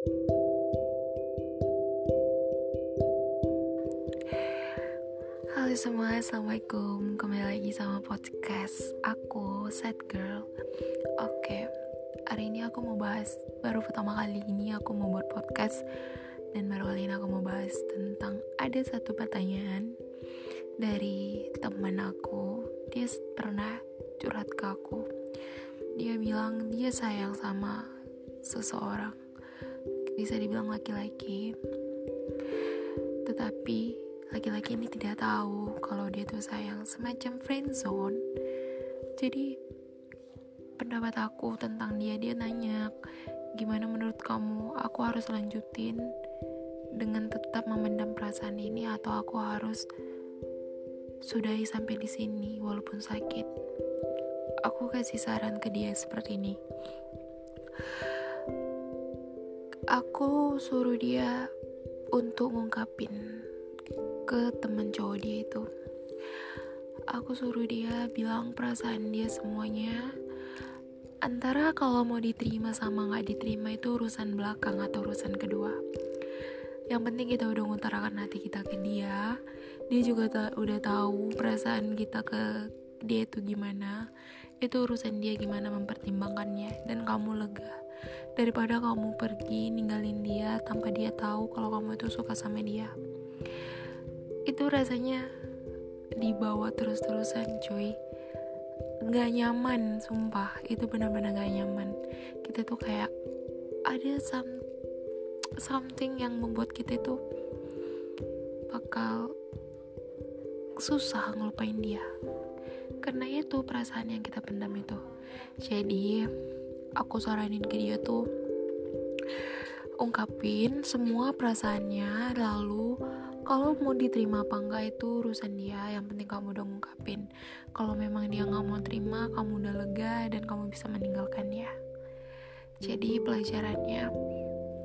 Halo semua, Assalamualaikum. Kembali lagi sama podcast Aku, Sad Girl. Oke, hari ini aku mau bahas Baru pertama kali ini aku mau buat podcast. Dan baru kali ini aku mau bahas tentang Ada satu pertanyaan Dari teman aku. Dia pernah curhat ke aku. Dia bilang dia sayang sama seseorang Bisa dibilang laki-laki. Tetapi laki-laki ini tidak tahu kalau dia tuh sayang semacam friend zone. Jadi pendapat aku tentang dia dia nanya gimana menurut kamu? Aku harus lanjutin dengan tetap memendam perasaan ini atau aku harus sudahi sampai di sini walaupun sakit? Aku kasih saran ke dia seperti ini aku suruh dia untuk ngungkapin ke temen cowok dia itu. Aku suruh dia bilang perasaan dia semuanya. Antara kalau mau diterima sama nggak diterima itu urusan belakang atau urusan kedua. Yang penting kita udah ngutarakan hati kita ke dia. Dia juga ta udah tahu perasaan kita ke dia itu gimana. Itu urusan dia gimana mempertimbangkannya. Dan kamu lega daripada kamu pergi ninggalin dia tanpa dia tahu kalau kamu itu suka sama dia. Itu rasanya dibawa terus-terusan cuy. Nggak nyaman sumpah. Itu benar-benar nggak nyaman. Kita tuh kayak ada some, something yang membuat kita itu bakal susah ngelupain dia. Karena itu perasaan yang kita pendam itu. Jadi aku saranin ke dia tuh ungkapin semua perasaannya lalu kalau mau diterima apa enggak itu urusan dia yang penting kamu udah ngungkapin. Kalau memang dia nggak mau terima kamu udah lega dan kamu bisa meninggalkan dia. Jadi pelajarannya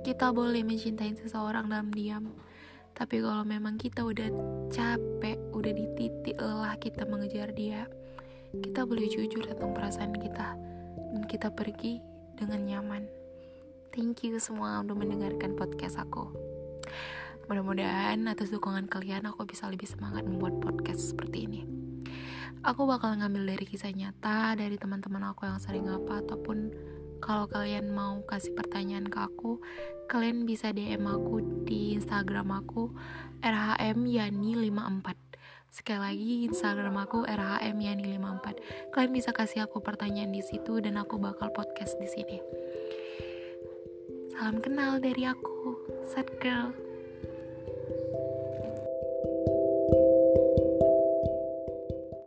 kita boleh mencintai seseorang dalam diam tapi kalau memang kita udah capek udah di titik lelah kita mengejar dia kita boleh jujur tentang perasaan kita dan kita pergi dengan nyaman thank you semua udah mendengarkan podcast aku Mudah-mudahan atas dukungan kalian aku bisa lebih semangat membuat podcast seperti ini. Aku bakal ngambil dari kisah nyata dari teman-teman aku yang sering apa ataupun kalau kalian mau kasih pertanyaan ke aku, kalian bisa DM aku di Instagram aku rhmyani54. Sekali lagi Instagram aku rhmyani54. Kalian bisa kasih aku pertanyaan di situ dan aku bakal podcast di sini. Salam kenal dari aku, Sad Girl.